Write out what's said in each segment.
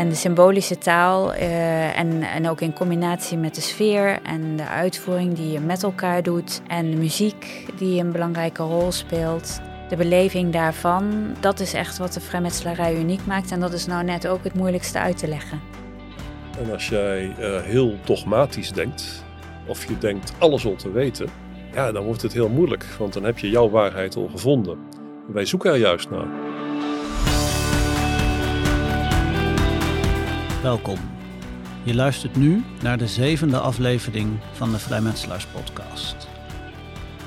En de symbolische taal eh, en, en ook in combinatie met de sfeer en de uitvoering die je met elkaar doet. En de muziek die een belangrijke rol speelt. De beleving daarvan, dat is echt wat de vrijmetselarij uniek maakt. En dat is nou net ook het moeilijkste uit te leggen. En als jij uh, heel dogmatisch denkt, of je denkt alles al te weten, ja, dan wordt het heel moeilijk. Want dan heb je jouw waarheid al gevonden. wij zoeken er juist naar. Welkom. Je luistert nu naar de zevende aflevering van de Vrijmetselaars podcast.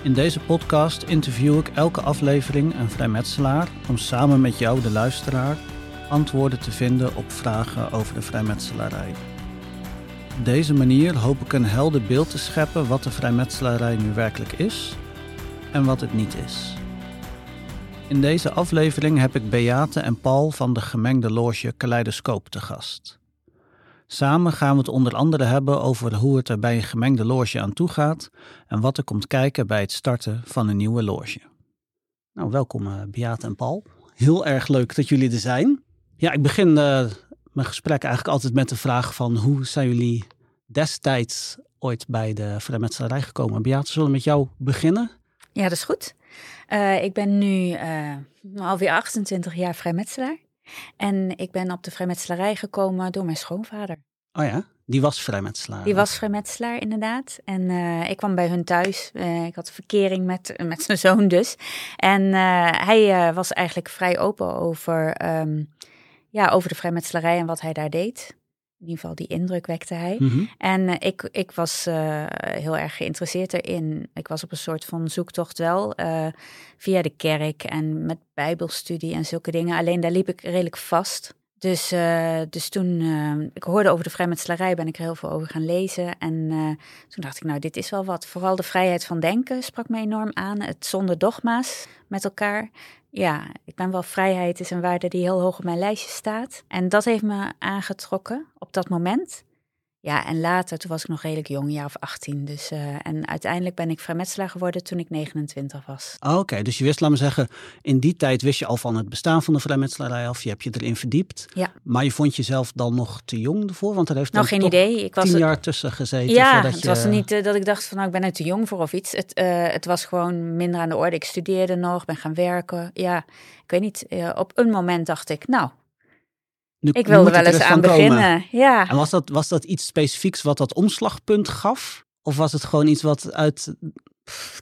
In deze podcast interview ik elke aflevering een vrijmetselaar om samen met jou, de luisteraar, antwoorden te vinden op vragen over de vrijmetselarij. Op deze manier hoop ik een helder beeld te scheppen wat de vrijmetselarij nu werkelijk is en wat het niet is. In deze aflevering heb ik Beate en Paul van de gemengde loge Kaleidoscoop te gast. Samen gaan we het onder andere hebben over hoe het er bij een gemengde loge aan toe gaat en wat er komt kijken bij het starten van een nieuwe loge. Nou, welkom uh, Beate en Paul. Heel erg leuk dat jullie er zijn. Ja, ik begin uh, mijn gesprek eigenlijk altijd met de vraag van hoe zijn jullie destijds ooit bij de vrijmetselarij gekomen? Beate, zullen we met jou beginnen? Ja, dat is goed. Uh, ik ben nu alweer 28 jaar vrijmetselaar. En ik ben op de vrijmetselarij gekomen door mijn schoonvader. Oh ja, die was vrijmetselaar? Die was vrijmetselaar, inderdaad. En uh, ik kwam bij hun thuis. Uh, ik had verkering met, met zijn zoon dus. En uh, hij was eigenlijk vrij open over, um, ja, over de vrijmetselarij en wat hij daar deed. In ieder geval die indruk wekte hij. Mm -hmm. En uh, ik, ik was uh, heel erg geïnteresseerd erin. Ik was op een soort van zoektocht wel. Uh, via de kerk en met bijbelstudie en zulke dingen. Alleen daar liep ik redelijk vast. Dus, dus toen ik hoorde over de vrijmetselarij, ben ik er heel veel over gaan lezen. En toen dacht ik, nou, dit is wel wat. Vooral de vrijheid van denken sprak me enorm aan. Het zonder dogma's met elkaar ja, ik ben wel vrijheid is een waarde die heel hoog op mijn lijstje staat. En dat heeft me aangetrokken op dat moment. Ja, en later, toen was ik nog redelijk jong, jaar of 18. Dus, uh, en uiteindelijk ben ik vrijmetselaar geworden toen ik 29 was. Oké, okay, dus je wist, laat me zeggen, in die tijd wist je al van het bestaan van de vrijmetselarij af. Je hebt je erin verdiept. Ja. Maar je vond jezelf dan nog te jong ervoor? Want er heeft nog geen idee. Ik was tien jaar tussen gezeten. Ja, het je... was niet uh, dat ik dacht van nou, ik ben er te jong voor of iets. Het, uh, het was gewoon minder aan de orde. Ik studeerde nog, ben gaan werken. Ja, ik weet niet. op een moment dacht ik, nou, nu, ik wilde wel eens aan beginnen. Ja. En was dat, was dat iets specifieks wat dat omslagpunt gaf? Of was het gewoon iets wat uit.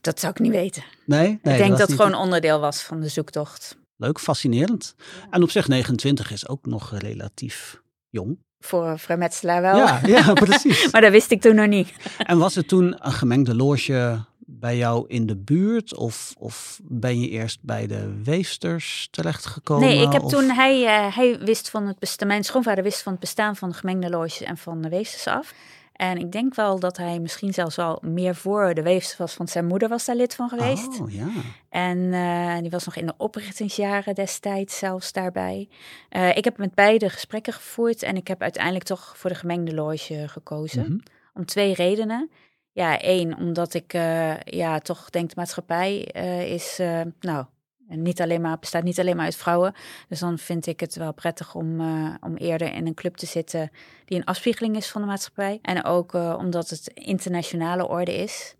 Dat zou ik niet weten. Nee, nee ik denk dat, dat het gewoon onderdeel was van de zoektocht. Leuk, fascinerend. Ja. En op zich 29 is ook nog relatief jong. Voor een vrijmetselaar wel. Ja, ja precies. maar dat wist ik toen nog niet. En was het toen een gemengde loge bij jou in de buurt? Of, of ben je eerst bij de weefsters terechtgekomen? Nee, ik heb of... toen, hij, uh, hij wist van het bestaan, mijn schoonvader wist van het bestaan van de gemengde loges en van de weefsters af. En ik denk wel dat hij misschien zelfs al meer voor de weefsters was, want zijn moeder was daar lid van geweest. Oh, ja. En uh, die was nog in de oprichtingsjaren destijds zelfs daarbij. Uh, ik heb met beide gesprekken gevoerd en ik heb uiteindelijk toch voor de gemengde loge gekozen. Mm -hmm. Om twee redenen. Ja, één, omdat ik uh, ja, toch denk de maatschappij uh, is, uh, nou, niet alleen maar, bestaat niet alleen maar uit vrouwen. Dus dan vind ik het wel prettig om, om eerder in een club te zitten die een afspiegeling is van de maatschappij. En ook omdat het internationale orde is.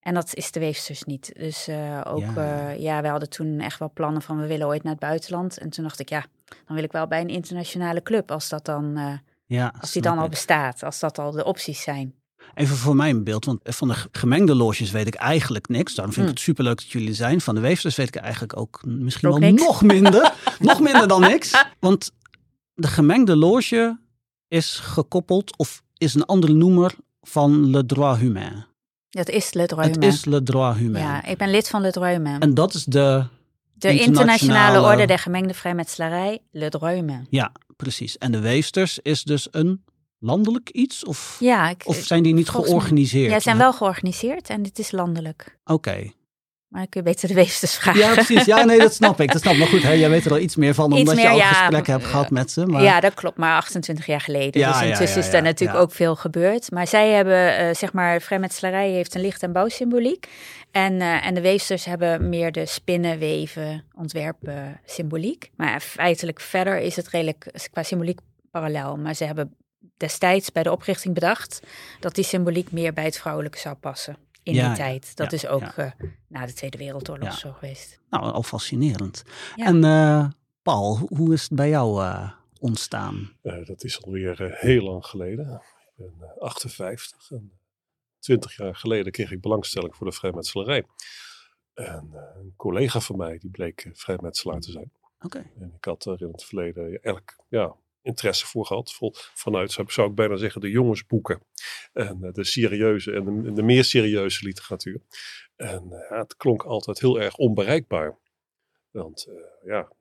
En dat is de weefsters niet. Dus ook, ja. ja, we hadden toen echt wel plannen van we willen ooit naar het buitenland. En toen dacht ik, ja, dan wil ik wel bij een internationale club als dat dan, ja, als die dan al bestaat, als dat al de opties zijn. Even voor mij een beeld, want van de gemengde loges weet ik eigenlijk niks. Daarom vind ik het superleuk dat jullie zijn. Van de weefsters weet ik eigenlijk ook misschien ook wel niks. nog minder. nog minder dan niks. Want de gemengde loge is gekoppeld of is een andere noemer van le droit humain. Dat is le droit Het humain. is le droit humain. Ja, ik ben lid van le droit humain. En dat is de... De internationale orde der gemengde vrijmetselarij, le droit humain. Ja, precies. En de weefsters is dus een landelijk iets? Of, ja, ik, of zijn die niet georganiseerd? Ja, zijn wel georganiseerd en dit is landelijk. Oké. Okay. Maar kun je beter de weefsters vragen. Ja, precies. Ja, nee, dat snap ik. Dat snap ik. Maar goed, hè, jij weet er al iets meer van, omdat meer, je al ja, gesprekken hebt gehad met ze. Maar... Ja, dat klopt. Maar 28 jaar geleden. Ja, dus ja, intussen ja, is daar natuurlijk ook veel gebeurd. Maar zij hebben, uh, zeg maar, vrijmetselarij heeft een licht- en bouwsymboliek. En, uh, en de weefsters hebben meer de spinnen, weven, ontwerpen symboliek. Maar feitelijk verder is het redelijk, qua symboliek parallel. Maar ze hebben destijds bij de oprichting bedacht dat die symboliek meer bij het vrouwelijke zou passen. In Ja, die tijd. Dat ja, is ook ja. eh, na de Tweede Wereldoorlog Ja. zo geweest. Nou, al fascinerend. Ja. En eh, Paul, hoe- is het bij jou eh, ontstaan? Eh, dat is alweer heel lang geleden. Ik ben eh, 58 en 20 jaar geleden kreeg ik belangstelling voor de vrijmetselarij. En eh, een collega van mij die bleek vrijmetselaar te zijn. Oké. En ik had er in het verleden eigenlijk ja, interesse voor gehad. Vol, vanuit, zou- ik bijna zeggen, de jongensboeken. En eh, de serieuze en de, meer serieuze literatuur. En eh, het klonk altijd heel erg onbereikbaar. Want eh, ja,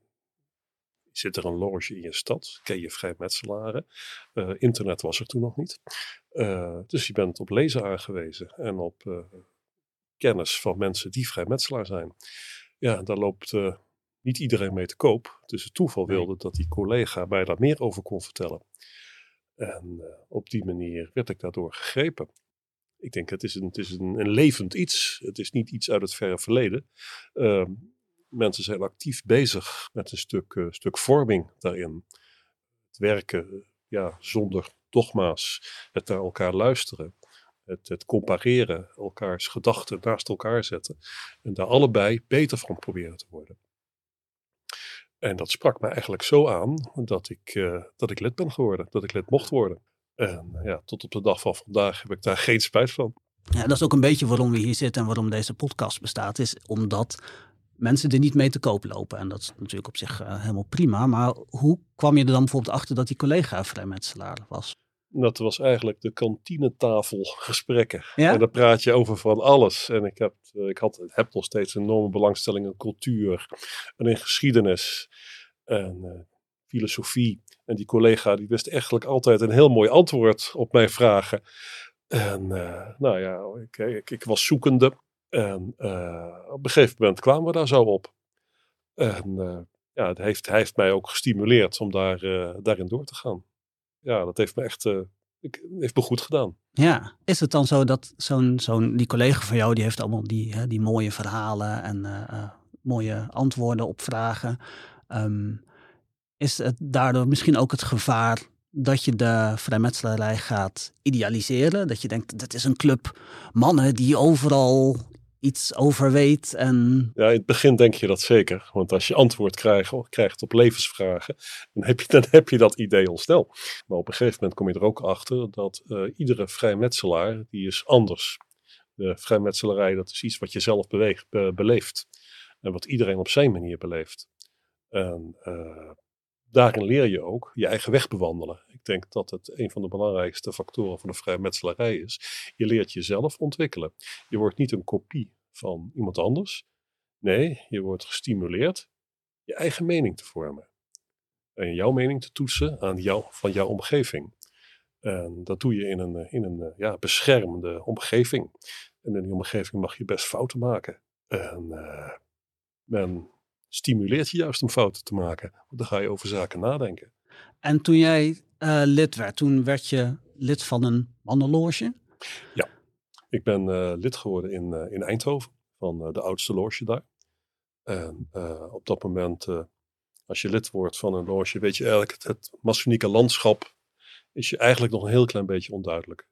zit er een loge in je stad? Ken je vrijmetselaren? Internet was er toen nog niet. Dus je bent op lezen aangewezen en op kennis van mensen die vrijmetselaar zijn. Ja, daar loopt niet iedereen mee te koop. Dus het toeval wilde dat die collega mij daar meer over kon vertellen. En eh, op die manier werd ik daardoor gegrepen. Ik denk, het is, een, het is een, een levend iets. Het is niet iets uit het verre verleden. Ehm, mensen zijn actief bezig met een stuk, eh, stuk vorming daarin. Het werken ja, zonder dogma's, het naar elkaar luisteren. Het, het compareren, elkaars gedachten naast elkaar zetten. En daar allebei beter van proberen te worden. En dat sprak me eigenlijk zo aan dat ik, eh, dat ik lid ben geworden, dat ik lid mocht worden. En eh, ja, tot op de dag van vandaag heb ik daar geen spijt van. Ja, dat is ook een beetje waarom we hier zitten en waarom deze podcast bestaat. Is omdat mensen er niet mee te koop lopen. En dat is natuurlijk op zich eh, helemaal prima. Maar hoe kwam je er dan bijvoorbeeld achter dat die collega vrijmetselaar was? Dat was eigenlijk de kantinetafel gesprekken. Ja? En daar praat je over van alles. En ik heb, eh, ik had, heb nog steeds een enorme belangstelling in cultuur en in geschiedenis en eh, filosofie. En die collega die wist eigenlijk altijd een heel mooi antwoord op mijn vragen. En eh, nou ja, ik, ik, ik was zoekende. En op een gegeven moment kwamen we daar zo op. En ja, het heeft, hij heeft mij ook gestimuleerd om daar, daarin door te gaan. Ja, dat heeft me echt eh, heeft me goed gedaan. Ja, is het dan zo dat zo'n, zo'n, die collega van jou, die heeft allemaal die, hè, die mooie verhalen en eh, eh, mooie antwoorden op vragen. Ehm, is het daardoor misschien ook het gevaar dat je de vrijmetselarij gaat idealiseren? Dat je denkt, dat is een club mannen die overal iets over weet en Ja, in het begin denk je dat zeker. Want als je antwoord krijgt, krijgt op levensvragen, dan heb, je, dan heb je dat idee al snel. Maar op een gegeven moment kom je er ook achter dat eh, iedere vrijmetselaar, die is anders. De vrijmetselarij, dat is iets wat je zelf beweegt, be- beleeft. En wat iedereen op zijn manier beleeft. En eh, daarin leer je ook je eigen weg bewandelen. Denk dat het een van de belangrijkste factoren van de vrijmetselarij is. Je leert jezelf ontwikkelen. Je wordt niet een kopie van iemand anders. Nee, je wordt gestimuleerd je eigen mening te vormen. En jouw mening te toetsen aan jou, van jouw omgeving. En dat doe je in een, eh, in een eh, ja, beschermende omgeving. En in die omgeving mag je best fouten maken. En eh, men stimuleert je juist om fouten te maken. Want dan ga je over zaken nadenken. En toen jij eh, lid werd, toen werd je lid van een mannenloge. Ik ben eh, lid geworden in, eh, in Eindhoven, van de oudste loge daar. En op dat moment, als je lid wordt van een loge, weet je eigenlijk, het, het masonieke landschap is je eigenlijk nog een heel klein beetje onduidelijk.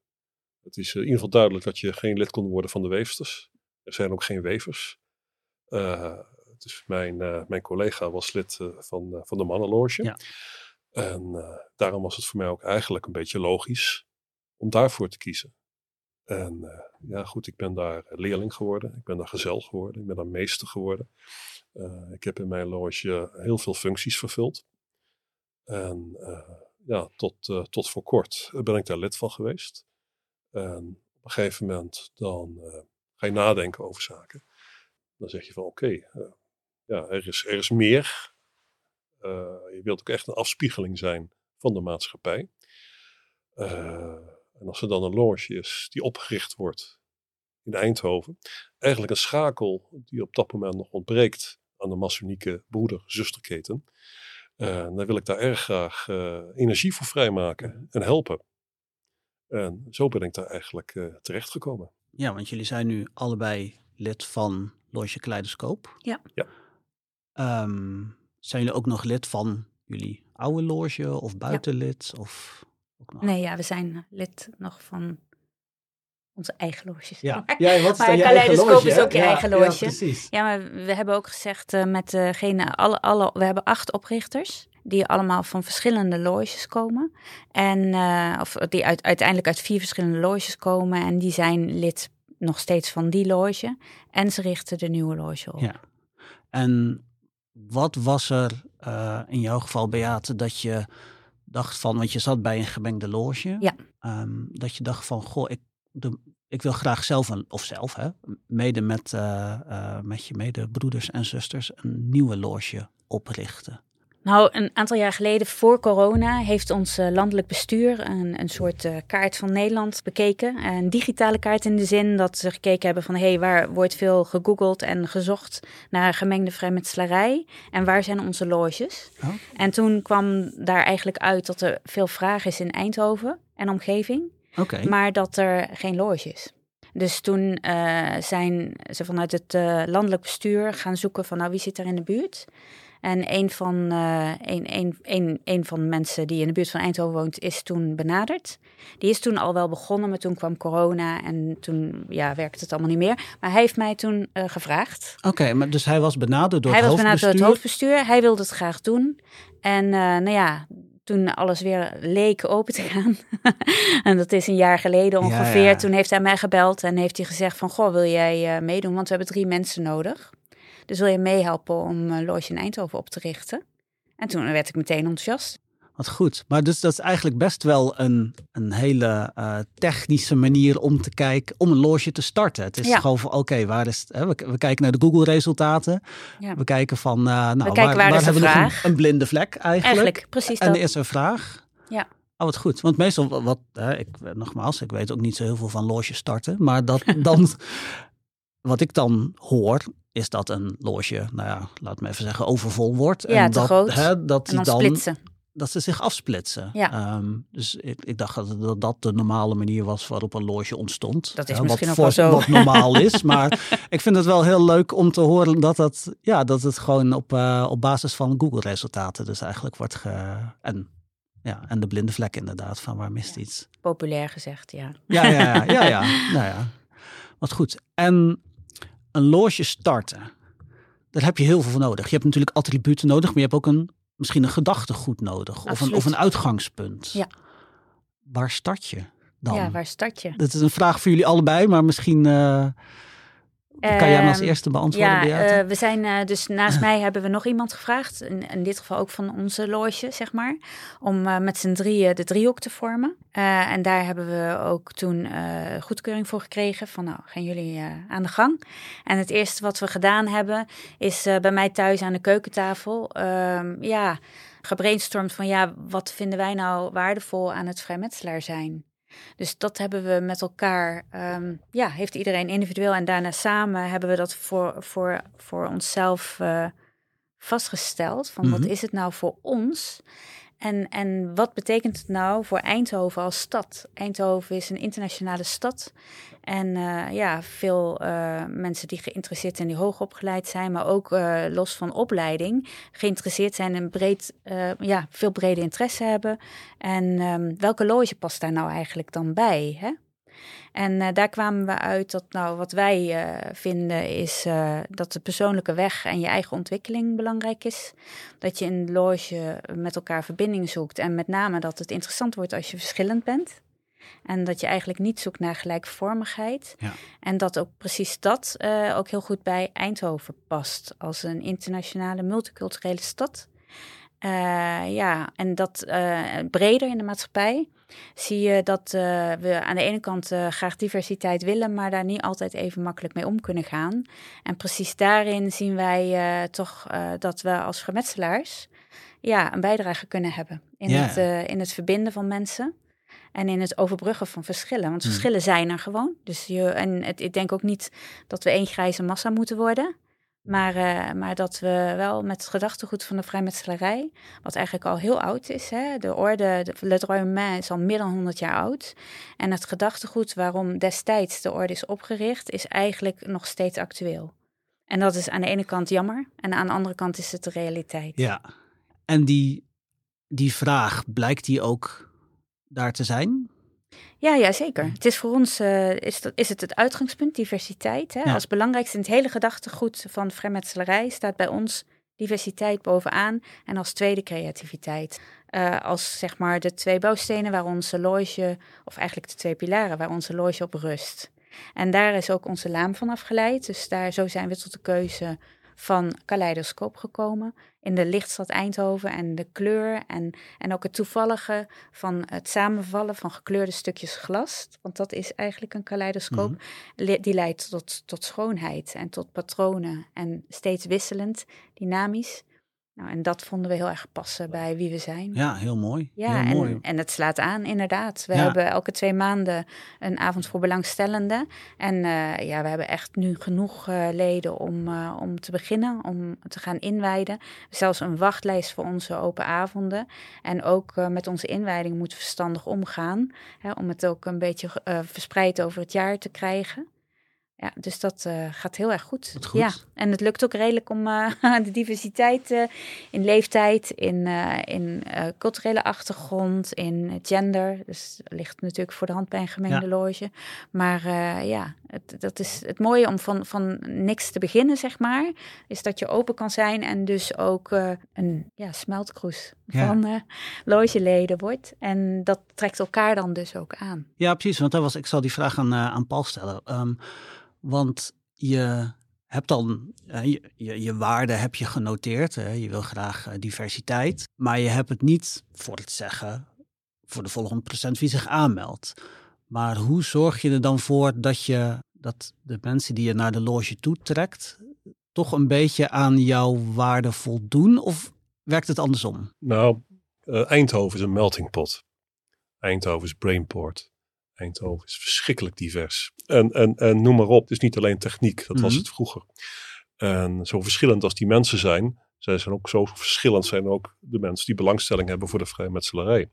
Het is in ieder geval duidelijk dat je geen lid kon worden van de weefsters. Er zijn ook geen wevers. Dus mijn, mijn collega was lid van, van de mannenloge. Ja. En eh, daarom was het voor mij ook eigenlijk een beetje logisch om daarvoor te kiezen. En eh, ja, goed, ik ben daar leerling geworden. Ik ben daar gezel geworden. Ik ben daar meester geworden. Eh, ik heb in mijn loge heel veel functies vervuld. En eh, ja, tot, eh, tot voor kort ben ik daar lid van geweest. En op een gegeven moment dan eh, ga je nadenken over zaken. Dan zeg je van oké, eh, ja, er is, er is meer. Eh, je wilt ook echt een afspiegeling zijn van de maatschappij. Eh, en als er dan een loge is die opgericht wordt in Eindhoven, eigenlijk een schakel die op dat moment nog ontbreekt aan de masonieke broeder-zusterketen, eh, dan wil ik daar erg graag energie voor vrijmaken en helpen. En zo ben ik daar eigenlijk uh, terechtgekomen. Ja, want jullie zijn nu allebei lid van Loge Kaleidoscoop. Ja. Ja. Um, zijn jullie ook nog lid van jullie oude loge of buitenlid? Of ook nog? Nee, ja, we zijn lid nog van onze eigen loges. Ja, Maar- ja wat is maar je Kaleidoscoop is ook je Ja, eigen Ja, loge. precies. Ja, maar we hebben ook gezegd eh, met degene, alle, alle, we hebben acht oprichters. Die allemaal van verschillende loges komen. En, eh, of die uit, uiteindelijk uit vier verschillende loges komen. En die zijn lid nog steeds van die loge. En ze richten de nieuwe loge op. Ja. En wat was er eh, in jouw geval, Beate, dat je dacht van, want je zat bij een gemengde loge. Ja. ehm, dat je dacht van, goh, ik, de, ik wil graag zelf, een, of zelf, hè, mede met, eh, eh, met je medebroeders en zusters, een nieuwe loge oprichten. Nou, een aantal jaar geleden, voor corona, heeft ons eh, landelijk bestuur een, een soort eh, kaart van Nederland bekeken. Een digitale kaart in de zin dat ze gekeken hebben van... hé, hey, waar wordt veel gegoogeld en gezocht naar gemengde vrijmetselarij? En waar zijn onze loges? Oh. En toen kwam daar eigenlijk uit dat er veel vraag is in Eindhoven en omgeving... Maar dat er geen loge is. Dus toen eh, zijn ze vanuit het landelijk bestuur gaan zoeken van nou wie zit er in de buurt. En een van, eh, een, een, een, een van de mensen die in de buurt van Eindhoven woont is toen benaderd. Die is toen al wel begonnen, maar toen kwam corona en toen ja, werkte het allemaal niet meer. Maar hij heeft mij toen eh, gevraagd. Oké, maar dus hij was benaderd door hij het was benaderd door het hoofdbestuur. hoofdbestuur. Hij wilde het graag doen. En eh, nou ja, toen alles weer leek open te gaan. en dat is een jaar geleden ongeveer. ja. Toen heeft hij mij gebeld en heeft hij gezegd van... Goh, wil jij meedoen? Want we hebben drie mensen nodig. Dus wil je meehelpen om een loge in Eindhoven op te richten? En toen werd ik meteen enthousiast. Wat goed. Maar dus dat is eigenlijk best wel een, een hele eh, technische manier om te kijken, om een loge te starten. Het is Ja. gewoon van, oké, waar is het? Hè? We, we kijken naar de Google-resultaten. Ja. We kijken van, eh, nou, kijken waar, waar is de hebben we nog een, een blinde vlek eigenlijk? Eigenlijk, precies en dat. er is een vraag. Ja. Oh, wat goed. Want meestal, wat, wat hè, ik, nogmaals, ik weet ook niet zo heel veel van loges starten. Maar dat dan, wat ik dan hoor, is dat een loge, nou ja, laat me even zeggen, overvol wordt. Ja, en dat, groot. Hè, dat En die dan dan splitsen. dat ze zich afsplitsen. Ja. Ehm, dus ik, ik dacht dat, dat dat de normale manier was waarop een loge ontstond. Dat is Hè, misschien wat ook wel voor- zo. Wat normaal is. Maar ik vind het wel heel leuk om te horen dat het, ja, dat het gewoon op, eh, op basis van Google-resultaten dus eigenlijk wordt ge... En, ja, en de blinde vlek inderdaad, van waar mist Ja. iets. Populair gezegd, ja. Ja, ja, ja, ja, ja. nou ja. Wat goed. En een loge starten, daar heb je heel veel voor nodig. Je hebt natuurlijk attributen nodig, maar je hebt ook een, misschien een gedachtegoed nodig. Of een, of een uitgangspunt. Ja. Waar start je dan? Ja, waar start je? Dat is een vraag voor jullie allebei, maar misschien kan jij hem als Ehm, eerste beantwoorden, Ja, eh, we zijn eh, dus naast mij hebben we nog iemand gevraagd. In, in dit geval ook van onze loge, zeg maar. Om eh, met z'n drieën de driehoek te vormen. En daar hebben we ook toen goedkeuring voor gekregen. Van nou, gaan jullie aan de gang. En het eerste wat we gedaan hebben, is bij mij thuis aan de keukentafel. ehm, ja, gebrainstormd van ja, wat vinden wij nou waardevol aan het vrijmetselaar zijn? Dus dat hebben we met elkaar, ehm, ja, heeft iedereen individueel en daarna samen hebben we dat voor, voor, voor onszelf eh, vastgesteld. Van wat Mhm. is het nou voor ons? En, en wat betekent het nou voor Eindhoven als stad? Eindhoven is een internationale stad. En eh, ja, veel eh, mensen die geïnteresseerd zijn, die hoogopgeleid zijn, maar ook eh, los van opleiding, geïnteresseerd zijn en breed, ja, veel brede interesse hebben. En ehm, welke loge past daar nou eigenlijk dan bij? Hè? En eh, daar kwamen we uit dat nou wat wij eh, vinden is eh, dat de persoonlijke weg en je eigen ontwikkeling belangrijk is. Dat je in de loge met elkaar verbinding zoekt en met name dat het interessant wordt als je verschillend bent. En dat je eigenlijk niet zoekt naar gelijkvormigheid. Ja. En dat ook precies dat ook heel goed bij Eindhoven past als een internationale multiculturele stad. Ja, en dat breder in de maatschappij zie je dat eh, we aan de ene kant eh, graag diversiteit willen, maar daar niet altijd even makkelijk mee om kunnen gaan. En precies daarin zien wij eh, toch dat we als gemetselaars ja, een bijdrage kunnen hebben in, Ja. het, in het verbinden van mensen. En in het overbruggen van verschillen. Want Hmm. verschillen zijn er gewoon. Dus je, en het, ik denk ook niet dat we één grijze massa moeten worden. Maar, eh, maar dat we wel met het gedachtegoed van de vrijmetselarij, wat eigenlijk al heel oud is. Hè? De orde, de, Le droit humain is al meer dan 100 jaar oud. En het gedachtegoed waarom destijds de orde is opgericht, is eigenlijk nog steeds actueel. En dat is aan de ene kant jammer en aan de andere kant is het de realiteit. Ja. En die, die vraag, blijkt die ook daar te zijn? Ja, ja, zeker. Het is voor ons uh, is, dat, is het het uitgangspunt, diversiteit. Hè? Ja. Als belangrijkste in het hele gedachtegoed van vrijmetselarij staat bij ons diversiteit bovenaan en als tweede creativiteit. Uh, als zeg maar de twee bouwstenen waar onze loge, of eigenlijk de twee pilaren waar onze loge op rust. En daar is ook onze laam van afgeleid. Dus daar, zo zijn we tot de keuze van Kaleidoscoop gekomen. In de lichtstad Eindhoven en de kleur en, en ook het toevallige van het samenvallen van gekleurde stukjes glas. Want dat is eigenlijk een kaleidoscoop. Mhm. Die leidt tot, tot schoonheid en tot patronen en steeds wisselend, dynamisch. Nou, en dat vonden we heel erg passen bij wie we zijn. Ja, heel mooi. Ja, heel en, mooi. en het slaat aan, inderdaad. We hebben elke twee maanden een avond voor belangstellenden. En uh, ja, we hebben echt nu genoeg uh, leden om, uh, om te beginnen, om te gaan inwijden. Zelfs een wachtlijst voor onze open avonden. En ook met onze inwijding moeten we verstandig omgaan. Hè, om het ook een beetje verspreid over het jaar te krijgen. Ja, dus dat uh, gaat heel erg goed. goed. Ja, en het lukt ook redelijk om uh, de diversiteit uh, in leeftijd, in, in culturele achtergrond, in gender. Dus ligt natuurlijk voor de hand bij een gemengde ja. loge. Maar ja, het, dat is het mooie om van, van niks te beginnen, zeg maar. Is dat je open kan zijn en dus ook een ja, smeltkroes ja. van logeleden wordt. En dat trekt elkaar dan dus ook aan. Ja, precies. Want dat was, ik zal die vraag aan, aan Paul stellen. Um, want je hebt dan je, je, je waarde heb je genoteerd. Hè? Je wil graag diversiteit. Maar je hebt het niet voor het zeggen voor de volgende procent wie zich aanmeldt. Maar hoe zorg je er dan voor dat je dat de mensen die je naar de loge toetrekt, toch een beetje aan jouw waarde voldoen? Of werkt het andersom? Nou, uh, Eindhoven is een melting pot. Eindhoven is brainport. Eindhoven is verschrikkelijk divers. En, en, en noem maar op, het is niet alleen techniek, dat mm -hmm. was het vroeger. En zo verschillend als die mensen zijn, zij zijn ook zo verschillend zijn ook de mensen die belangstelling hebben voor de vrijmetselarij.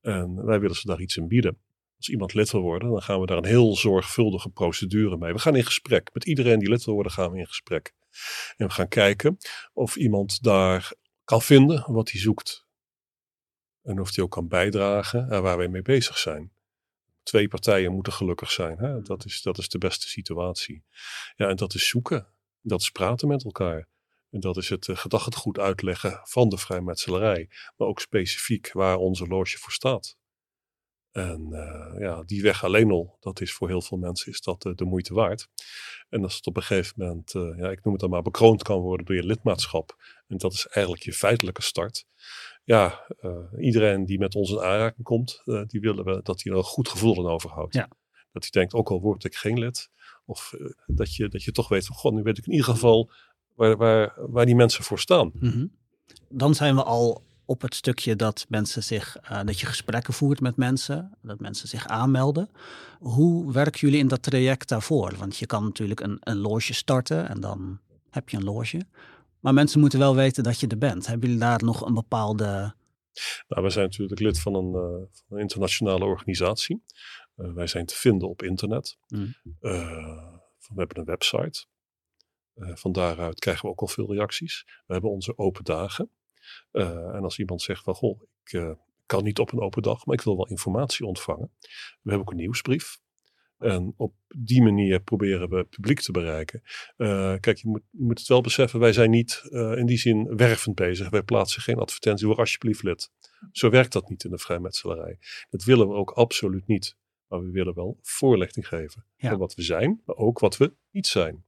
En wij willen ze daar iets in bieden. Als iemand lid wil worden, dan gaan we daar een heel zorgvuldige procedure mee. We gaan in gesprek. Met iedereen die lid wil worden, gaan we in gesprek. En we gaan kijken of iemand daar kan vinden wat hij zoekt. En of hij ook kan bijdragen aan waar wij mee bezig zijn twee partijen moeten gelukkig zijn. Hè? Dat, is, dat is de beste situatie. Ja, en dat is zoeken. Dat is praten met elkaar. En dat is het uh, gedachtegoed uitleggen van de vrijmetselarij. Maar ook specifiek waar onze loge voor staat. En uh, ja, die weg alleen al, dat is voor heel veel mensen is dat uh, de moeite waard. En als het op een gegeven moment, ja, ik noem het dan maar, bekroond kan worden door je lidmaatschap. En dat is eigenlijk je feitelijke start ja, uh, iedereen die met ons in aanraking komt, uh, die willen we dat hij er een goed gevoel aan overhoudt. Ja. Dat hij denkt, ook al word ik geen lid, of uh, dat, je, dat je toch weet van, god, nu weet ik in ieder geval waar, waar, waar die mensen voor staan. Mm -hmm. Dan zijn we al op het stukje dat mensen zich, dat je gesprekken voert met mensen, dat mensen zich aanmelden. Hoe werken jullie in dat traject daarvoor? Want je kan natuurlijk een, een loge starten en dan heb je een loge. Maar mensen moeten wel weten dat je er bent. Hebben jullie daar nog een bepaalde. Nou, wij zijn natuurlijk lid van een, uh, van een internationale organisatie. Uh, wij zijn te vinden op internet. Mm. Uh, we hebben een website. van daaruit krijgen we ook al veel reacties. We hebben onze open dagen. en als iemand zegt van goh, ik kan niet op een open dag, maar ik wil wel informatie ontvangen. We hebben ook een nieuwsbrief. En op die manier proberen we het publiek te bereiken. Uh, kijk, je moet, je moet het wel beseffen, wij zijn niet uh, in die zin wervend bezig. Wij plaatsen geen advertentie, word alsjeblieft lid. Zo werkt dat niet in de vrijmetselarij. Dat willen we ook absoluut niet. Maar we willen wel voorlichting geven ja. van wat we zijn, maar ook wat we niet zijn.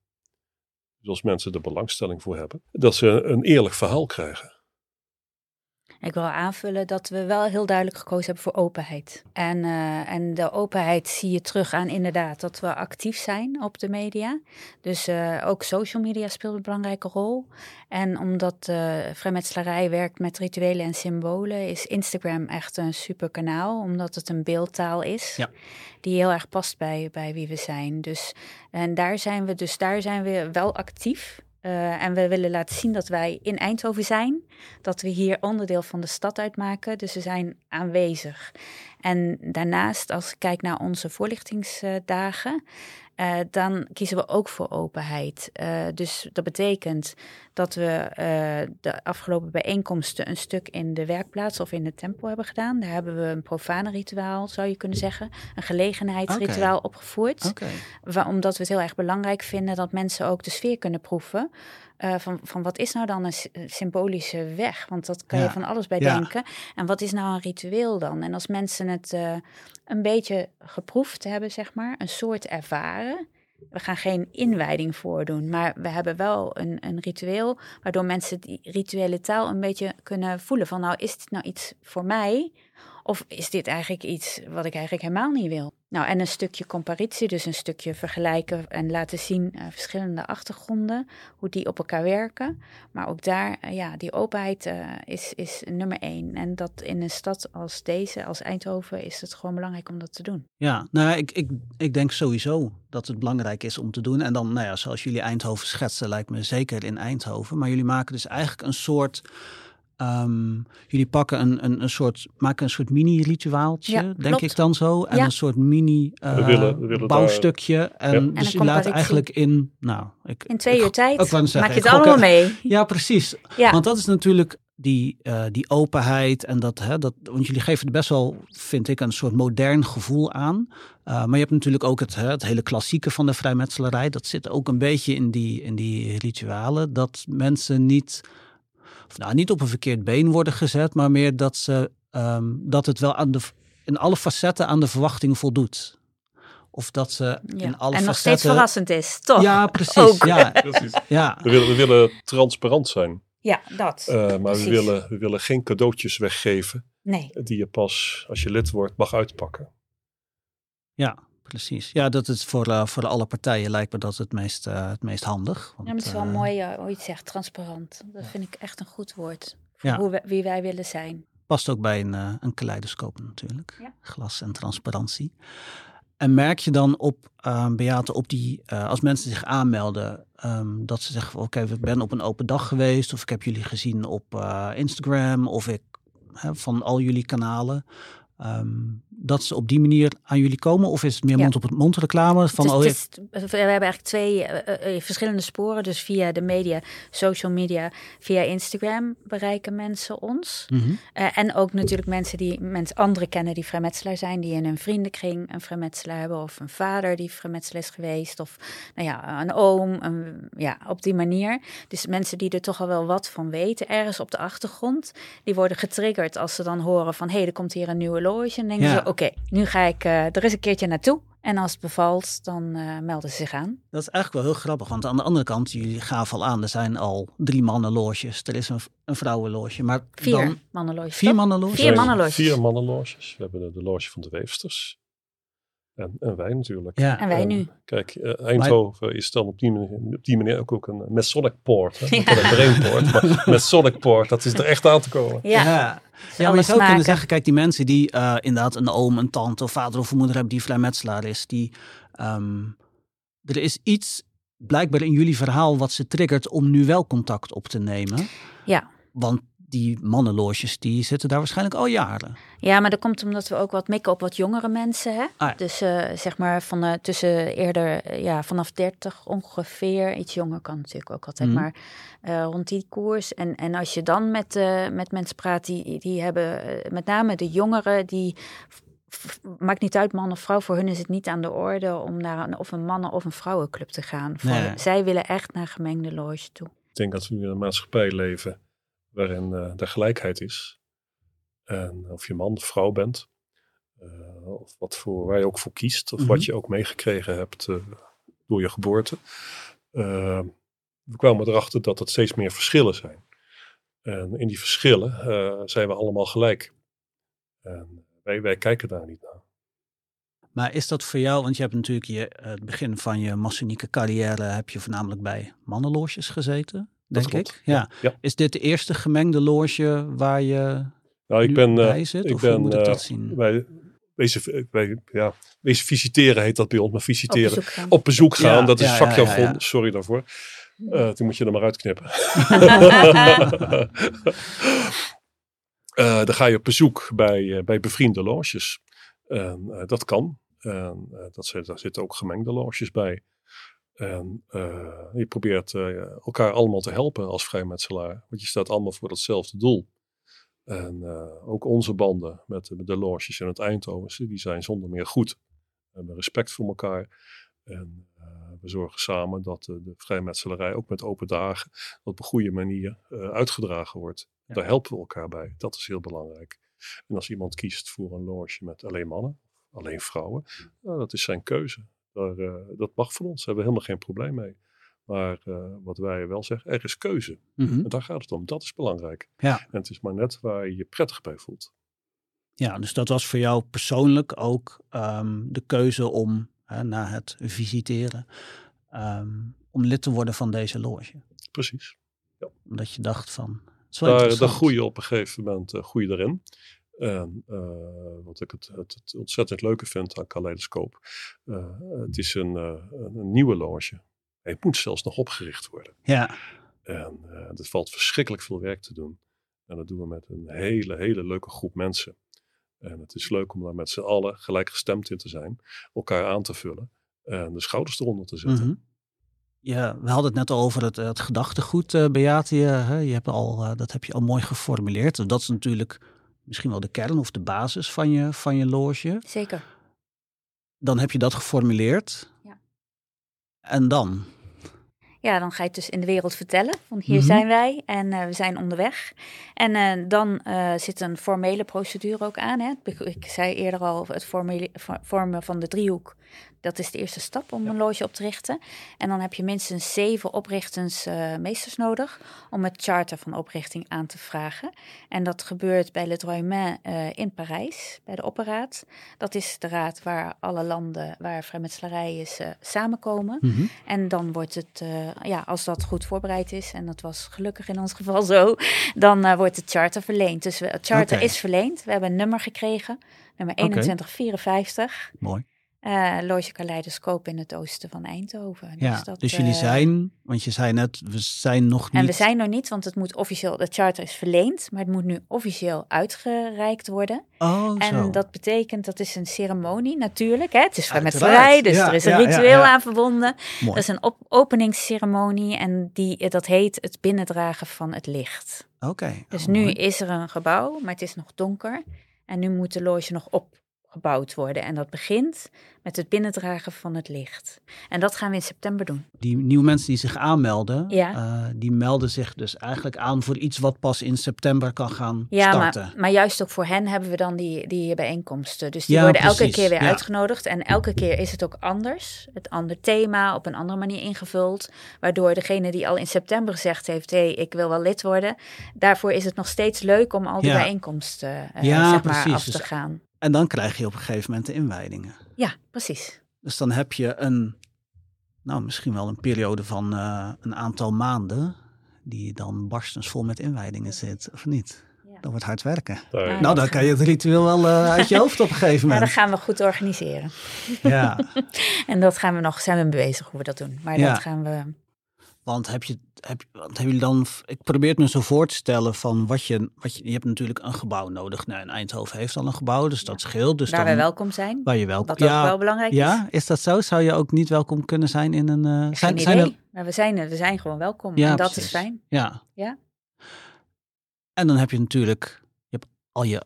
Dus als mensen er belangstelling voor hebben, dat ze een eerlijk verhaal krijgen. Ik wil aanvullen dat we wel heel duidelijk gekozen hebben voor openheid. En, uh, en de openheid zie je terug aan inderdaad dat we actief zijn op de media. Dus uh, ook social media speelt een belangrijke rol. En omdat uh, vrijmetselarij werkt met rituelen en symbolen, is Instagram echt een super kanaal. Omdat het een beeldtaal is ja. die heel erg past bij, bij wie we zijn. Dus, en daar zijn we, dus daar zijn we wel actief. Uh, en we willen laten zien dat wij in Eindhoven zijn, dat we hier onderdeel van de stad uitmaken, dus we zijn aanwezig. En daarnaast, als ik kijk naar onze voorlichtingsdagen, uh, dan kiezen we ook voor openheid. Uh, dus dat betekent dat we uh, de afgelopen bijeenkomsten een stuk in de werkplaats of in de tempel hebben gedaan. Daar hebben we een profane rituaal, zou je kunnen zeggen, een gelegenheidsrituaal okay. opgevoerd. Okay. omdat we het heel erg belangrijk vinden dat mensen ook de sfeer kunnen proeven. Uh, van, van wat is nou dan een symbolische weg? Want dat kan Ja. je van alles bij Ja. denken. En wat is nou een ritueel dan? En als mensen het uh, een beetje geproefd hebben, zeg maar, een soort ervaren. We gaan geen inwijding voordoen, maar we hebben wel een, een ritueel waardoor mensen die rituele taal een beetje kunnen voelen van nou is dit nou iets voor mij of is dit eigenlijk iets wat ik eigenlijk helemaal niet wil? Nou, en een stukje comparitie, dus een stukje vergelijken en laten zien uh, verschillende achtergronden, hoe die op elkaar werken. Maar ook daar, uh, ja, die openheid uh, is, is nummer één. En dat in een stad als deze, als Eindhoven, is het gewoon belangrijk om dat te doen. Ja, nou, ik, ik, ik denk sowieso dat het belangrijk is om te doen. En dan, nou ja, zoals jullie Eindhoven schetsen, lijkt me zeker in Eindhoven. Maar jullie maken dus eigenlijk een soort. Um, jullie pakken een, een, een soort, maken een soort mini-rituaaltje, Ja, denk klopt. ik dan zo. En Ja. een soort mini uh, We willen- we willen bouwstukje. En Ja. En dus je laat eigenlijk in, nou, ik, In twee uur tijd ik maak je het allemaal mee. Ja, precies. Ja, Want dat is natuurlijk die, uh, die openheid en dat, hè, dat, want jullie geven er best wel, vind ik, een soort modern gevoel aan. Uh, maar je hebt natuurlijk ook het, hè, het hele klassieke van de vrijmetselarij. Dat zit ook een beetje in die, in die ritualen. Dat mensen niet, of nou, niet op een verkeerd been worden gezet, maar meer dat, ze, um, dat het wel aan de, in alle facetten aan de verwachting voldoet. Of dat ze ja. in alle en nog facetten... steeds verrassend is, toch? Ja, precies. Ook. Ja, Precies. ja. We willen, we willen transparant zijn, Ja, dat. uh, maar we willen, we willen geen cadeautjes weggeven Nee. die je pas als je lid wordt mag uitpakken. Ja, precies. Ja, dat is voor, uh, voor alle partijen lijkt me dat het meest, uh, het meest handig. Want, Ja, maar het is wel uh, mooi hoe je het zegt, transparant. Dat vind ik echt een goed woord. Voor Ja. hoe we, wie wij willen zijn. Past ook bij een, een kaleidoscoop natuurlijk. Ja. Glas en transparantie. En merk je dan op, uh, Beate, op die, uh, als mensen zich aanmelden, um, dat ze zeggen: Oké, okay, ik ben op een open dag geweest, of ik heb jullie gezien op uh, Instagram, of ik hè, van al jullie kanalen. Um, dat ze op die manier aan jullie komen? Of is het meer Ja. mond op het mond reclame? Van, Het oh, we hebben eigenlijk twee eh, eh, verschillende sporen. Dus via de media, social media, via Instagram bereiken mensen ons. Mhm. Eh, en ook natuurlijk mensen die mensen anderen kennen die vrijmetselaar zijn, die in hun vriendenkring een vrijmetselaar hebben, of een vader die vrijmetselaar is geweest, of nou ja, een oom, een, ja, op die manier. Dus mensen die er toch al wel wat van weten, ergens op de achtergrond, die worden getriggerd als ze dan horen van hé, hey, er komt hier een nieuwe loge. En denken Ja. ze, oké, nu ga ik uh, er eens een keertje naartoe. En als het bevalt, dan uh, melden ze zich aan. Dat is eigenlijk wel heel grappig, want aan de andere kant, jullie gaven al aan, er zijn al drie mannenloges, er is een, een vrouwenloge, maar Vier dan mannenloges. vier mannenloges. Vier mannenloges. Vier mannenloges. We hebben de, de loge van de weefsters. En, en wij natuurlijk. Ja, En wij En nu. Kijk, eh, Eindhoven is dan op die manier, op die manier ook, ook een Masonic Poort. Hè? Niet Ja. alleen Brainpoort, maar Masonic Poort, dat is er echt aan te komen. Ja, ja. Ja, maar je zou kunnen zeggen, kijk, die mensen die uh, inderdaad een oom, een tante of vader of moeder hebben die vrijmetselaar is, die, um, er is iets blijkbaar in jullie verhaal wat ze triggert om nu wel contact op te nemen. Ja. Want die mannenloges, die zitten daar waarschijnlijk al jaren. Ja, maar dat komt omdat we ook wat mikken op wat jongere mensen. Hè? Ah, ja. Dus uh, zeg maar van uh, tussen eerder, uh, ja, vanaf 30 ongeveer. Iets jonger kan natuurlijk ook altijd, Mhm. maar uh, rond die koers. En, en als je dan met, uh, met mensen praat, die, die hebben uh, met name de jongeren, die maakt niet uit man of vrouw, voor hun is het niet aan de orde om naar een, of een mannen- of een vrouwenclub te gaan. Voor. Zij willen echt naar gemengde loge toe. Ik denk dat we nu in een maatschappij leven waarin uh, er gelijkheid is. En of je man of vrouw bent, uh, of wat voor, waar je ook voor kiest, of Mhm. wat je ook meegekregen hebt uh, door je geboorte. We kwamen erachter dat er steeds meer verschillen zijn. En in die verschillen zijn we allemaal gelijk. En wij, wij kijken daar niet naar. Maar is dat voor jou, want je hebt natuurlijk je, het begin van je massonieke carrière, heb je voornamelijk bij mannenloges gezeten, denk ik. Ja. Ja, ja. Is dit de eerste gemengde loge waar je nou, ik nu ben, bij zit? ik of ben, hoe moet ik dat uh, zien? Wij, wezen, wij, ja, wezen visiteren heet dat bij ons, maar visiteren. Op bezoek gaan. Op bezoek gaan, Ja, dat is ja, vakjargon. ja, ja. Sorry daarvoor. Uh, die moet je er maar uitknippen. uh, dan ga je op bezoek bij, uh, bij bevriende loges. Eh, dat kan. En uh, dat zit, daar zitten ook gemengde loges bij. En uh, je probeert elkaar allemaal te helpen als vrijmetselaar. Want je staat allemaal voor datzelfde doel. En ook onze banden met, met de loges in het Eindhoven, die zijn zonder meer goed. We hebben respect voor elkaar. En we zorgen samen dat de vrijmetselarij ook met open dagen op een goede manier uitgedragen wordt. Ja. Daar helpen we elkaar bij. Dat is heel belangrijk. En als iemand kiest voor een loge met alleen mannen, alleen vrouwen, nou, dat is zijn keuze. Daar, uh, dat mag van ons, daar hebben we helemaal geen probleem mee. Maar uh, wat wij wel zeggen, er is keuze. Mhm. En daar gaat het om. Dat is belangrijk. Ja. En het is maar net waar je je prettig bij voelt. Ja, dus dat was voor jou persoonlijk ook um, de keuze om hè, na het visiteren, um, om lid te worden van deze loge. Precies. Ja. Omdat je dacht van, daar, daar groei je op een gegeven moment uh, groei erin. En uh, wat ik het, het, het, ontzettend leuke vind aan Kaleidoscoop, uh, het is een, een, nieuwe loge. Hij moet zelfs nog opgericht worden. Ja. En er valt verschrikkelijk veel werk te doen. En dat doen we met een hele, hele leuke groep mensen. En het is leuk om daar met z'n allen gelijkgestemd in te zijn, elkaar aan te vullen en de schouders eronder te zetten. Mm -hmm. Ja, we hadden het net al over het, het gedachtegoed, uh, Beate. Je, je hebt al, uh, dat heb je al mooi geformuleerd. Dat is natuurlijk misschien wel de kern of de basis van je, van je loge. Zeker. Dan heb je dat geformuleerd. Ja. En dan? Ja, dan ga je het dus in de wereld vertellen. Van hier Mhm. zijn wij en uh, we zijn onderweg. En uh, dan uh, zit een formele procedure ook aan. Hè? Ik zei eerder al, het formele, vormen van de driehoek. Dat is de eerste stap om een loge op te richten. En dan heb je minstens zeven oprichtensmeesters nodig om het charter van oprichting aan te vragen. En dat gebeurt bij Le Droit in Parijs, bij de Opperraad. Dat is de raad waar alle landen waar vrijmetselarij is samenkomen. Mhm. En dan wordt het, ja, als dat goed voorbereid is, en dat was gelukkig in ons geval zo, dan uh, wordt het charter verleend. Dus we, het charter is verleend. We hebben een nummer gekregen, nummer 2154. Mooi. Uh, Loge Kaleidoscoop in het oosten van Eindhoven. Ja, dus, dat, dus jullie eh, zijn, want je zei net, we zijn nog niet... En we zijn nog niet, want het moet officieel, het charter is verleend, maar het moet nu officieel uitgereikt worden. Oh, En zo. dat betekent, dat is een ceremonie natuurlijk. Hè? Het is Uiteraard. vrijmetselarij, dus Ja, er is ja, een ja, ritueel ja. aan verbonden. Mooi. Dat is een op openingsceremonie en die, dat heet het binnendragen van het licht. Oké. Dus oh, nu mooi. is er een gebouw, maar het is nog donker. En nu moet de loge nog opgebouwd worden. En dat begint met het binnendragen van het licht. En dat gaan we in september doen. Die nieuwe mensen die zich aanmelden, Ja. eh, die melden zich dus eigenlijk aan voor iets wat pas in september kan gaan Ja, starten. maar, maar juist ook voor hen hebben we dan die, die bijeenkomsten. Dus die Ja, worden elke keer weer uitgenodigd. En elke keer is het ook anders. Het ander thema, op een andere manier ingevuld. Waardoor degene die al in september gezegd heeft... hé, hey, ik wil wel lid worden. Daarvoor is het nog steeds leuk om al die bijeenkomsten Ja, zeg maar, precies. af te Dus- gaan. En dan krijg je op een gegeven moment de inwijdingen. Ja, precies. Dus dan heb je een, nou misschien wel een periode van eh, een aantal maanden, die dan barstensvol met inwijdingen zit, of niet? Ja. Dat wordt hard werken. Ja. Nou, dan kan je het ritueel wel eh, uit je hoofd op een gegeven Maar dat moment. gaan we goed organiseren. Ja, En dat gaan we nog, zijn we mee bezig hoe we dat doen. Maar Ja. dat gaan we... want heb je, heb, want hebben jullie dan, ik probeer het me zo voor te stellen van wat je, wat je, je hebt natuurlijk een gebouw nodig. Nou, en Eindhoven heeft al een gebouw, dus dat scheelt. Dus waar dan, we welkom zijn. waar je welkom, Wat ja, ook wel belangrijk is. ja, is dat zo? Zou je ook niet welkom kunnen zijn in een, Geen zijn, idee. zijn er, Maar we zijn, er- we zijn gewoon welkom. Ja, en dat precies. is fijn. Ja. Ja. En dan heb je natuurlijk je hebt al je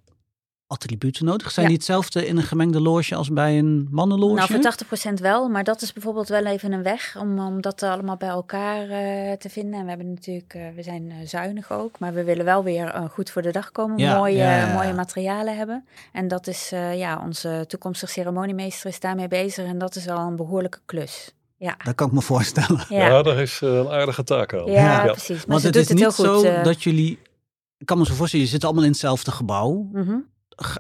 attributen nodig. Zijn Ja. die hetzelfde in een gemengde loge als bij een mannenloge? Nou, voor 80% wel, maar dat is bijvoorbeeld wel even een weg om, om dat allemaal bij elkaar eh, te vinden. En we hebben natuurlijk, eh, we zijn eh, zuinig ook, maar we willen wel weer goed voor de dag komen, Ja, mooie, ja, ja, ja. mooie materialen hebben. En dat is, eh, ja, onze toekomstige ceremoniemeester is daarmee bezig en dat is al een behoorlijke klus. Ja, Dat kan ik me voorstellen. ja, daar is een aardige taak aan. ja, Ja. precies. Maar Want het is het niet goed. zo dat jullie... Ik kan me zo voorstellen, je zit allemaal in hetzelfde gebouw. mhm.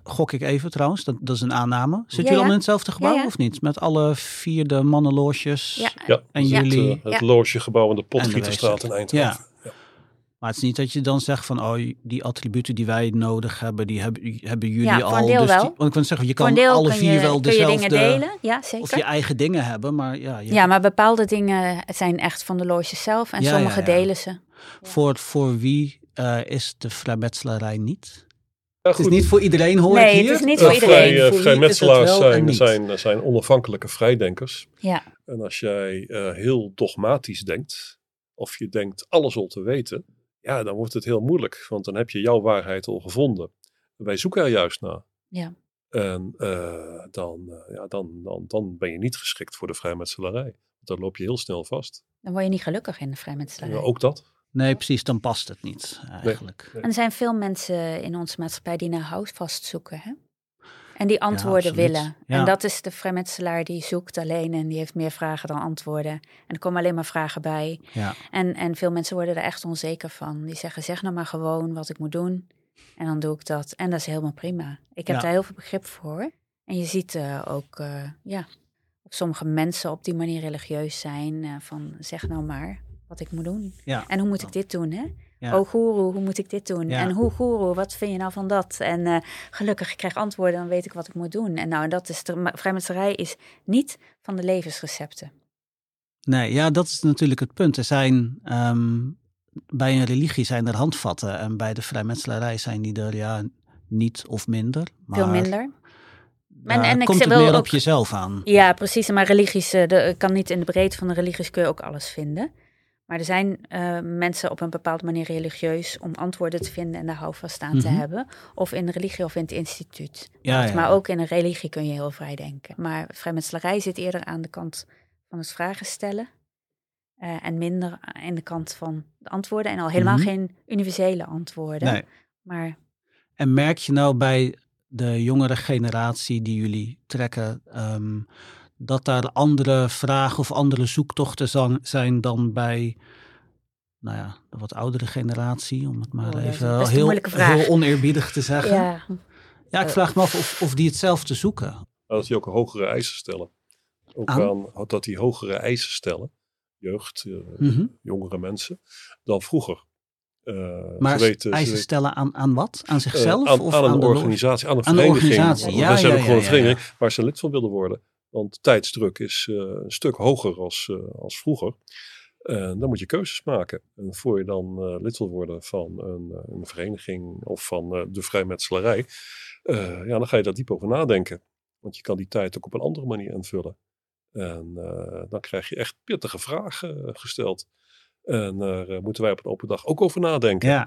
Gok ik even trouwens, dat, dat is een aanname. Zitten Ja, jullie ja. allemaal in hetzelfde gebouw Ja, ja. of niet? Met alle vier de? Ja. Ja, En het, jullie... het Ja. logegebouw in de En de Potgieterstraat in. Eindhoven. Ja. Maar het is niet dat je dan zegt van, oh, die attributen die wij nodig hebben, die hebben, hebben jullie Ja, al. deel dus wel. die- want ik wil zeggen, je kan deel alle kun vier je, wel kun je dezelfde... dingen delen. Ja, zeker. Of je eigen dingen hebben, maar ja, je- Ja, maar bepaalde dingen zijn echt van de loges zelf en Ja, sommige ja, ja. delen ze. Voor, voor wie eh, is de vrijmetselarij niet? Het is niet voor iedereen hoor Nee, ik het hier. is niet Eh, voor iedereen. vrij, eh, Voor wie vrijmetselaars zijn, zijn, zijn onafhankelijke vrijdenkers. Ja, En als jij eh, heel dogmatisch denkt, of je denkt alles al te weten, ja, dan wordt het heel moeilijk. Want dan heb je jouw waarheid al gevonden. Wij zoeken er juist naar. Ja. En eh, dan, eh, ja, dan, dan, dan ben je niet geschikt voor de vrijmetselarij. Dan loop je heel snel vast. dan word je niet gelukkig in de vrijmetselarij. Ja, ook dat. Nee, precies, dan past het niet eigenlijk. Nee. En er zijn veel mensen in onze maatschappij die naar houvast zoeken. Hè? En die antwoorden willen. Ja. En dat is de vrijmetselaar die zoekt alleen en die heeft meer vragen dan antwoorden. En er komen alleen maar vragen bij. Ja. En, en veel mensen worden er echt onzeker van. Die zeggen, zeg nou maar gewoon wat ik moet doen. En dan doe ik dat. En dat is helemaal prima. Ik heb Ja. daar heel veel begrip voor. En je ziet eh, ook, eh, ja, of sommige mensen op die manier religieus zijn. eh, van, zeg nou maar wat ik moet doen. Ja. En hoe moet ik dit doen, hè? Ja. Oh, goeroe, hoe moet ik dit doen? Ja. En hoe, goeroe, wat vind je nou van dat? En eh, gelukkig, ik krijg antwoorden, dan weet ik wat ik moet doen. En nou, dat is de vrijmetselarij is niet van de levensrecepten. Nee, ja, dat is natuurlijk het punt. Er zijn ehm, bij een religie zijn er handvatten en bij de vrijmetselarij zijn die er ja niet of minder. Maar Veel minder. en ik komt het meer ook- op jezelf aan. Ja, precies. Maar religies, eh, de, kan niet in de breedte van de religies kun je ook alles vinden. Maar er zijn eh, mensen op een bepaalde manier religieus om antwoorden te vinden en daar houvast aan te Mhm. hebben. Of in de religie of in het instituut. Ja, ja. Maar ook in een religie kun je heel vrij denken. Maar vrijmetselarij zit eerder aan de kant van het vragen stellen. eh, en minder aan de kant van de antwoorden. En al helemaal Mhm. geen universele antwoorden. Nee. Maar En merk je nou bij de jongere generatie die jullie trekken, ehm, dat daar andere vragen of andere zoektochten zijn dan bij, nou ja, de wat oudere generatie, om het maar Oh, even heel, heel oneerbiedig te zeggen. Ja, ja, ik vraag me af of, of die hetzelfde zoeken. Dat die ook hogere eisen stellen. Ook Aan? aan, dat die hogere eisen stellen, jeugd, eh, Mhm. jongere mensen, dan vroeger. Eh, Maar ze weten, ze eisen weten- stellen aan, aan wat? Aan eh, zichzelf? aan, of aan een organisatie, aan een Aan de vereniging. organisatie, ja, ja, waar ze lid van wilden worden. Want tijdsdruk is eh, een stuk hoger als, eh, als vroeger. En dan moet je keuzes maken. En voor je dan eh, lid wil worden van een, een vereniging of van de vrijmetselarij, ja, dan ga je daar diep over nadenken. Want je kan die tijd ook op een andere manier invullen. En dan krijg je echt pittige vragen gesteld. En daar moeten wij op een open dag ook over nadenken. Ja.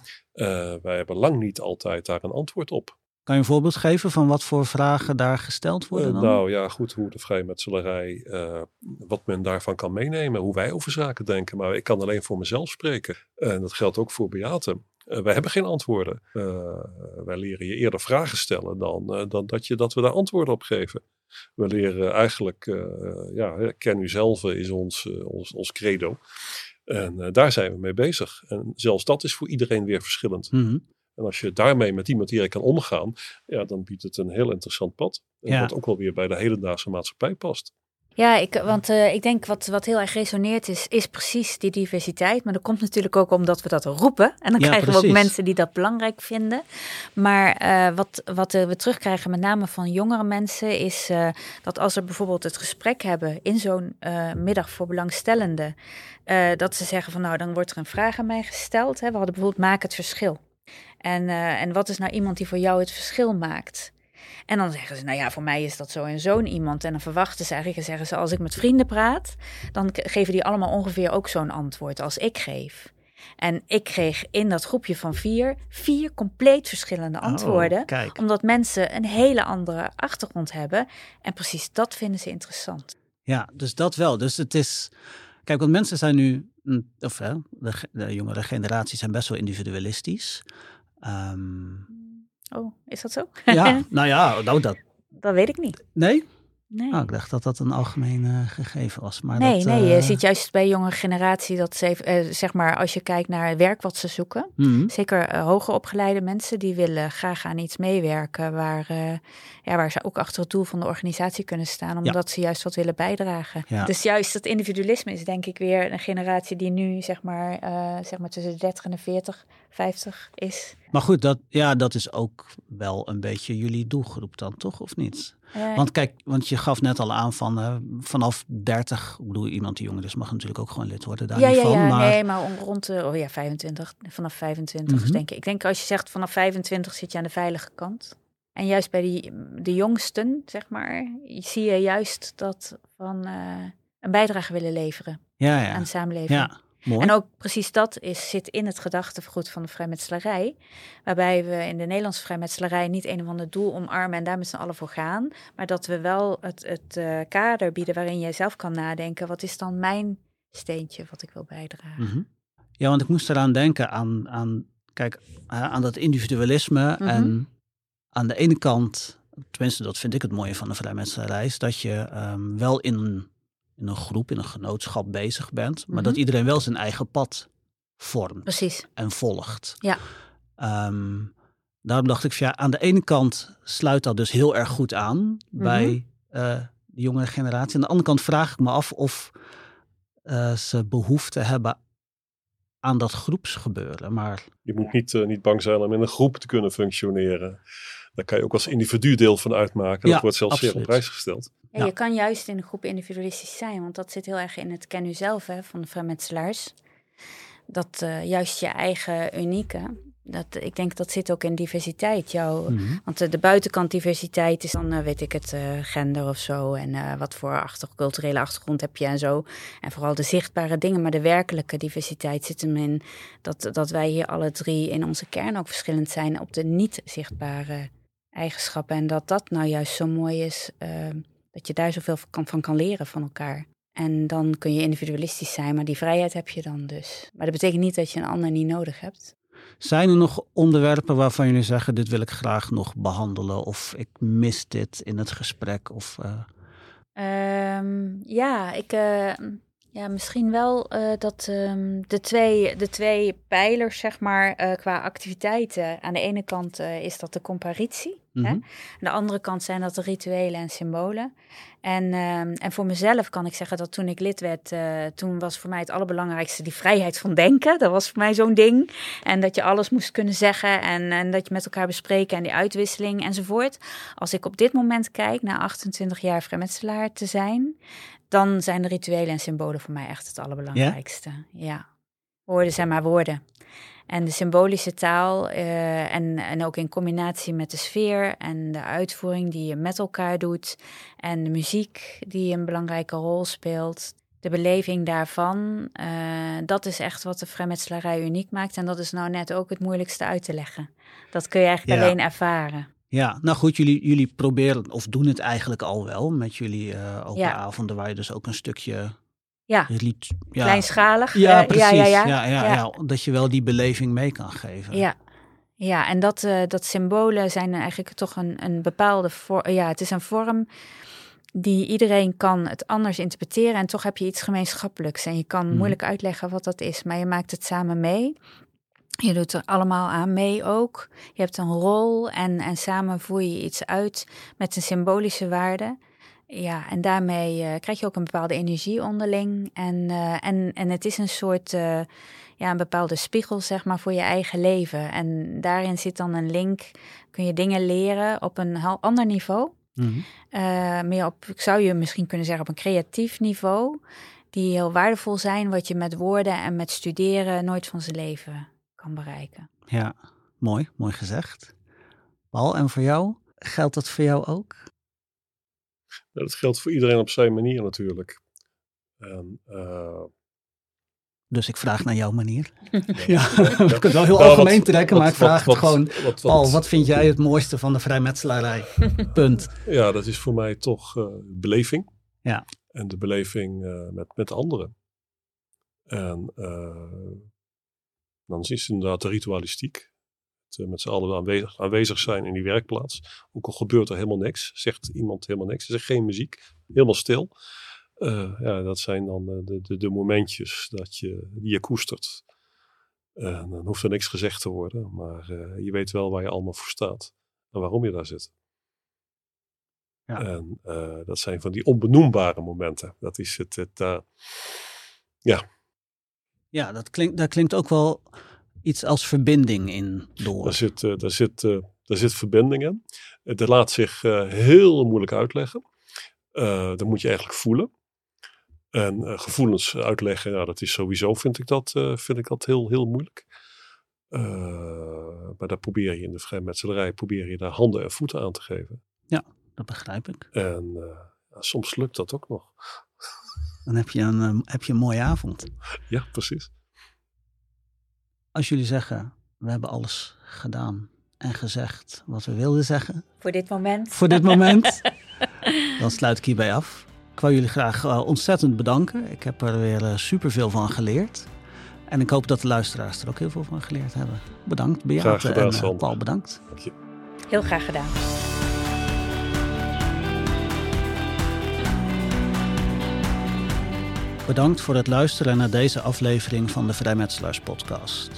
Wij hebben lang niet altijd daar een antwoord op. Kan je een voorbeeld geven van wat voor vragen daar gesteld worden Eh, nou ja, goed, hoe de vrijmetselarij, eh wat men daarvan kan meenemen, hoe wij over zaken denken. Maar ik kan alleen voor mezelf spreken. En dat geldt ook voor Beate. Eh, wij hebben geen antwoorden. Wij leren je eerder vragen stellen dan, dan dat, je, dat we daar antwoorden op geven. We leren eigenlijk, ja, ken u zelf is ons, ons, ons credo. En daar zijn we mee bezig. En zelfs dat is voor iedereen weer verschillend. Mhm. En als je daarmee met die materie kan omgaan, ja, dan biedt het een heel interessant pad. En Ja. Wat ook wel weer bij de hedendaagse maatschappij past. Ja, ik, want eh, ik denk wat, wat heel erg resoneert is, is precies die diversiteit. Maar dat komt natuurlijk ook omdat we dat roepen. En dan Ja, krijgen we ook mensen die dat belangrijk vinden. Maar eh, wat, wat eh, we terugkrijgen, met name van jongere mensen, is eh, dat als we bijvoorbeeld het gesprek hebben in zo'n eh, middag voor belangstellenden, eh, dat ze zeggen van nou, dan wordt er een vraag aan mij gesteld. Hè. We hadden bijvoorbeeld maak het verschil. En, eh, en wat is nou iemand die voor jou het verschil maakt? En dan zeggen ze, nou ja, voor mij is dat zo en zo'n iemand. En dan verwachten ze eigenlijk, en zeggen ze, als ik met vrienden praat, dan geven die allemaal ongeveer ook zo'n antwoord als ik geef. En ik kreeg in dat groepje van vier, vier compleet verschillende antwoorden. Oh, kijk. Omdat mensen een hele andere achtergrond hebben. En precies dat vinden ze interessant. Ja, dus dat wel. Dus het is. Kijk, want mensen zijn nu. mm, Of hè, de, de jongere generaties zijn best wel individualistisch. Ehm, Oh, is dat zo? ja, nou ja, nou dat. dat weet ik niet. Nee? Nee. Oh, ik dacht dat dat een algemeen gegeven was. Maar nee, dat, nee, je eh, ziet juist bij jonge generatie dat ze, eh, zeg maar, als je kijkt naar het werk wat ze zoeken, mhm. Zeker eh, hoger opgeleide mensen die willen graag aan iets meewerken waar, ja, waar ze ook achter het doel van de organisatie kunnen staan, omdat ze juist wat willen bijdragen. Ja. Dus juist dat individualisme is denk ik weer een generatie die nu zeg maar, zeg maar tussen de 30 en de 40, 50 is. Maar goed, dat, ja, dat is ook wel een beetje jullie doelgroep dan, toch? Of niet? Want kijk, want je gaf net al aan van eh, vanaf 30, ik bedoel iemand die jonger is, mag natuurlijk ook gewoon lid worden daar ja, niet ja, van. ja, maar nee, maar om, rond de, oh ja, 25, vanaf 25 Mhm. denk ik. Ik denk als je zegt vanaf 25 zit je aan de veilige kant. En juist bij die, de jongsten, zeg maar, zie je juist dat van eh, een bijdrage willen leveren ja, aan ja, de samenleving. ja, mooi. En ook precies dat is, zit in het gedachtegoed van de vrijmetselarij. Waarbij we in de Nederlandse vrijmetselarij niet een of ander doel omarmen en daar met z'n allen voor gaan. Maar dat we wel het, het eh, kader bieden waarin jij zelf kan nadenken. Wat is dan mijn steentje wat ik wil bijdragen? Mhm. Ja, want ik moest eraan denken aan, aan kijk, eh, aan dat individualisme. Mhm. En aan de ene kant, tenminste dat vind ik het mooie van de vrijmetselarij, is dat je ehm, wel in een, in een groep, in een genootschap bezig bent. Maar Mhm. dat iedereen wel zijn eigen pad vormt Precies. en volgt. Ja. Ehm, daarom dacht ik, van, ja, aan de ene kant sluit dat dus heel erg goed aan Mhm. bij eh, de jongere generatie. Aan de andere kant vraag ik me af of eh, ze behoefte hebben aan dat groepsgebeuren. Maar Je moet niet, eh, niet bang zijn om in een groep te kunnen functioneren. Daar kan je ook als individu deel van uitmaken. Ja, dat wordt zelfs zeer op prijs gesteld. Ja, Ja. Je kan juist in een groep individualistisch zijn, want dat zit heel erg in het ken u zelf hè, van de vrijmetselaars. Dat eh, juist je eigen unieke, dat, ik denk dat zit ook in diversiteit. Jouw, Mhm. Want eh, de buitenkant diversiteit is dan, eh, weet ik het, gender of zo. En wat voor achter, culturele achtergrond heb je en zo. En vooral de zichtbare dingen. Maar de werkelijke diversiteit zit hem in dat, dat wij hier alle drie in onze kern ook verschillend zijn op de niet zichtbare eigenschappen. En dat dat nou juist zo mooi is, dat je daar zoveel van kan, van kan leren van elkaar. En dan kun je individualistisch zijn, maar die vrijheid heb je dan dus. Maar dat betekent niet dat je een ander niet nodig hebt. Zijn er nog onderwerpen waarvan jullie zeggen, dit wil ik graag nog behandelen? Of ik mis dit in het gesprek? Of, eh, Ehm, ja, ik, eh, ja, misschien wel eh, dat ehm, de, twee, de twee pijlers, zeg maar, eh, qua activiteiten. Aan de ene kant eh, is dat de comparitie. Hè? Aan de andere kant zijn dat de rituelen en symbolen. En, ehm, en voor mezelf kan ik zeggen dat toen ik lid werd, eh, toen was voor mij het allerbelangrijkste die vrijheid van denken. Dat was voor mij zo'n ding. En dat je alles moest kunnen zeggen en, en dat je met elkaar bespreken en die uitwisseling enzovoort. Als ik op dit moment kijk, na 28 jaar vrijmetselaar te zijn, dan zijn de rituelen en symbolen voor mij echt het allerbelangrijkste. Ja, woorden zijn maar woorden. En de symbolische taal eh, en, en ook in combinatie met de sfeer en de uitvoering die je met elkaar doet en de muziek die een belangrijke rol speelt, de beleving daarvan, eh, dat is echt wat de vrijmetselarij uniek maakt. En dat is nou net ook het moeilijkste uit te leggen. Dat kun je eigenlijk Ja. alleen ervaren. Ja, nou goed, jullie, jullie proberen of doen het eigenlijk al wel met jullie eh open Ja. avonden, waar je dus ook een stukje Ja, rit- ja, kleinschalig. Ja, eh, precies. ja, ja, Ja, ja. ja, Ja. ja, dat je wel die beleving mee kan geven. Ja, ja en dat, eh, dat symbolen zijn eigenlijk toch een, een bepaalde vorm. Ja, het is een vorm die iedereen kan het anders interpreteren. En toch heb je iets gemeenschappelijks. En je kan Mhm. moeilijk uitleggen wat dat is, maar je maakt het samen mee. Je doet er allemaal aan mee ook. Je hebt een rol en, en samen voer je iets uit met een symbolische waarde. Ja, en daarmee eh, krijg je ook een bepaalde energie onderling. En, eh, en, en het is een soort, eh, ja, een bepaalde spiegel, zeg maar, voor je eigen leven. En daarin zit dan een link. Kun je dingen leren op een heel ander niveau. Mhm. Meer op, ik zou je misschien kunnen zeggen, op een creatief niveau. Die heel waardevol zijn, wat je met woorden en met studeren nooit van zijn leven kan bereiken. ja. mooi, mooi gezegd. Paul, en voor jou? Geldt dat voor jou ook? Nou, dat geldt voor iedereen op zijn manier natuurlijk. En, eh, Dus ik vraag naar jouw manier. ja. Ja, we kunnen het wel heel Nou, algemeen wat- trekken, maar ik vraag wat- het gewoon. wat- wat- Paul, wat vind jij het mooiste van de vrijmetselarij? Punt. Ja, dat is voor mij toch eh, beleving. Ja. En de beleving eh, met, met anderen. En eh, dan is het inderdaad de ritualistiek. Eh, met z'n allen aanwezig, aanwezig zijn in die werkplaats. Ook al gebeurt er helemaal niks, zegt iemand helemaal niks. Er is geen muziek, helemaal stil. Eh, ja, dat zijn dan eh, de, de, de momentjes dat je, die je koestert. En dan hoeft er niks gezegd te worden, maar je weet wel waar je allemaal voor staat. En waarom je daar zit. Ja. En dat zijn van die onbenoembare momenten. Dat is het, het eh, Ja, dat klinkt, daar klinkt ook wel iets als verbinding in door. daar zit, eh, daar zit, eh, daar zit verbinding in. Het laat zich uh, heel moeilijk uitleggen. Dat moet je eigenlijk voelen. En gevoelens uitleggen, ja, dat is sowieso, vind ik dat, vind ik dat heel, heel moeilijk. maar daar probeer je in de vrijmetselarij, probeer je daar handen en voeten aan te geven. Ja, dat begrijp ik. En soms lukt dat ook nog. Dan heb je een, heb je een mooie avond. Ja, precies. Als jullie zeggen, we hebben alles gedaan en gezegd wat we wilden zeggen. Voor dit moment. Voor dit moment. dan sluit ik hierbij af. Ik wil jullie graag uh, ontzettend bedanken. Ik heb er weer uh, superveel van geleerd. En ik hoop dat de luisteraars er ook heel veel van geleerd hebben. Bedankt Beate en uh, Paul, bedankt. Dank je. Heel graag gedaan. Bedankt voor het luisteren naar deze aflevering van de Vrijmetselaars podcast.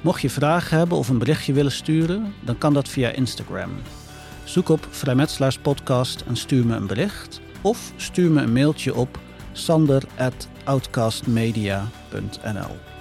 Mocht je vragen hebben of een berichtje willen sturen, dan kan dat via Instagram. Zoek op Vrijmetselaars podcast en stuur me een bericht. Of stuur me een mailtje op sander.outcastmedia.nl